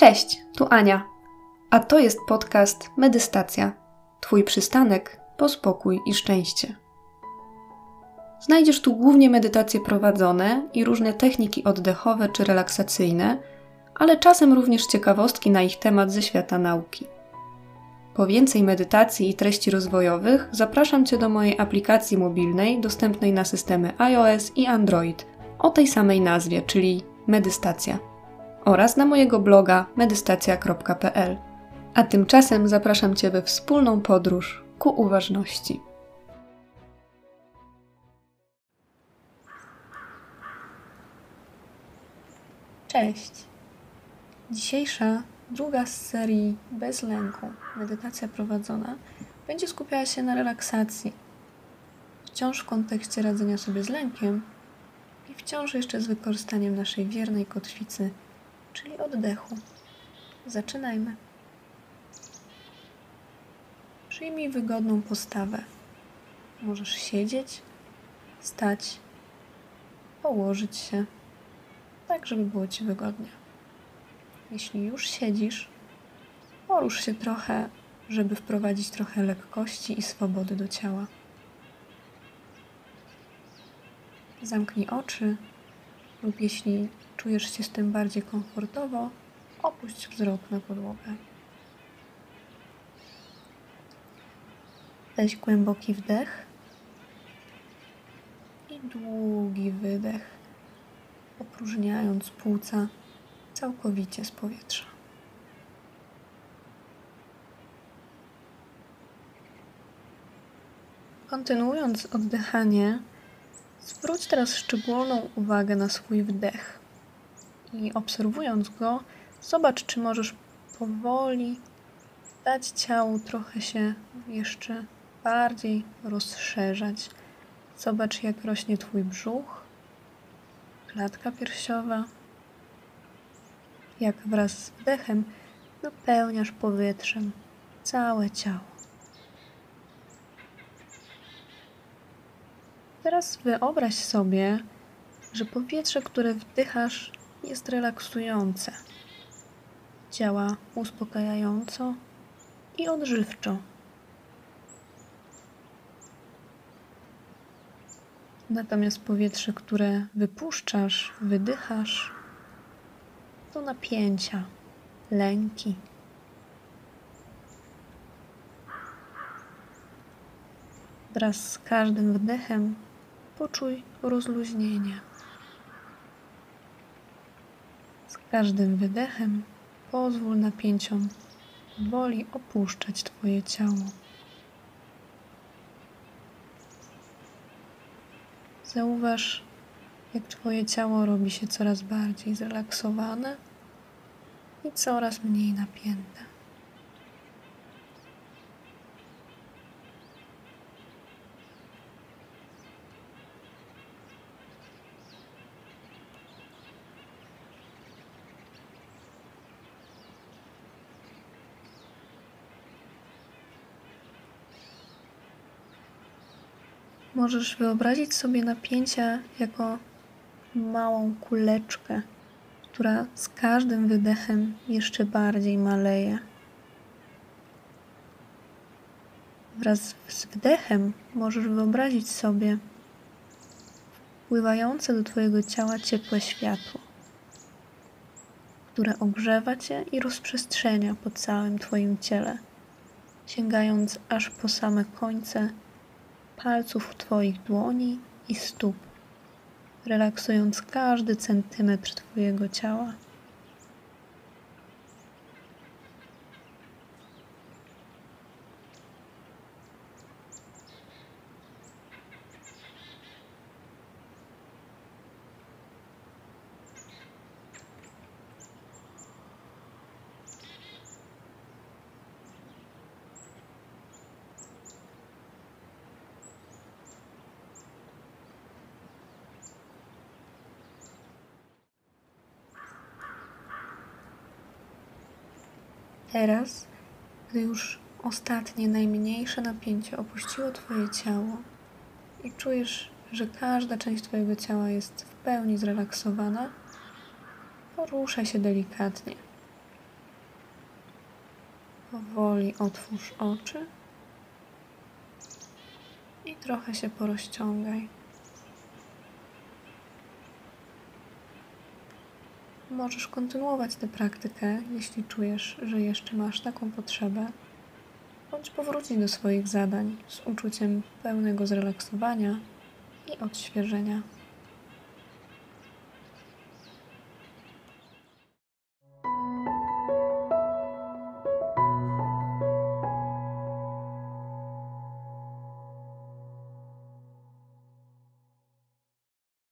Cześć, tu Ania. A to jest podcast Medystacja. Twój przystanek po spokój i szczęście. Znajdziesz tu głównie medytacje prowadzone i różne techniki oddechowe czy relaksacyjne, ale czasem również ciekawostki na ich temat ze świata nauki. Po więcej medytacji i treści rozwojowych zapraszam Cię do mojej aplikacji mobilnej dostępnej na systemy iOS i Android o tej samej nazwie, czyli Medystacja oraz na mojego bloga medystacja.pl. A tymczasem zapraszam Cię we wspólną podróż ku uważności. Cześć! Dzisiejsza, druga z serii Bez lęku, medytacja prowadzona, będzie skupiała się na relaksacji. Wciąż w kontekście radzenia sobie z lękiem i wciąż jeszcze z wykorzystaniem naszej wiernej kotwicy czyli oddechu. Zaczynajmy. Przyjmij wygodną postawę. Możesz siedzieć, stać, położyć się, tak żeby było Ci wygodnie. Jeśli już siedzisz, porusz się trochę, żeby wprowadzić trochę lekkości i swobody do ciała. Zamknij oczy lub jeśli czujesz się z tym bardziej komfortowo, opuść wzrok na podłogę. Weź głęboki wdech i długi wydech, opróżniając płuca całkowicie z powietrza. Kontynuując oddychanie, zwróć teraz szczególną uwagę na swój wdech i obserwując go, zobacz, czy możesz powoli dać ciału trochę się jeszcze bardziej rozszerzać. Zobacz, jak rośnie Twój brzuch, klatka piersiowa, jak wraz z wdechem napełniasz powietrzem całe ciało. Teraz wyobraź sobie, że powietrze, które wdychasz, jest relaksujące. Działa uspokajająco i odżywczo. Natomiast powietrze, które wypuszczasz, wydychasz, to napięcia, lęki. Wraz z każdym wdechem poczuj rozluźnienie. każdym wydechem pozwól napięciom woli opuszczać Twoje ciało. Zauważ, jak Twoje ciało robi się coraz bardziej zrelaksowane i coraz mniej napięte. Możesz wyobrazić sobie napięcie jako małą kuleczkę, która z każdym wydechem jeszcze bardziej maleje. Wraz z wdechem możesz wyobrazić sobie wpływające do Twojego ciała ciepłe światło, które ogrzewa Cię i rozprzestrzenia po całym Twoim ciele, sięgając aż po same końce palców Twoich dłoni i stóp, relaksując każdy centymetr Twojego ciała. Teraz, gdy już ostatnie, najmniejsze napięcie opuściło Twoje ciało i czujesz, że każda część Twojego ciała jest w pełni zrelaksowana, poruszaj się delikatnie. Powoli otwórz oczy i trochę się porozciągaj. Możesz kontynuować tę praktykę, jeśli czujesz, że jeszcze masz taką potrzebę, bądź powrócić do swoich zadań z uczuciem pełnego zrelaksowania i odświeżenia.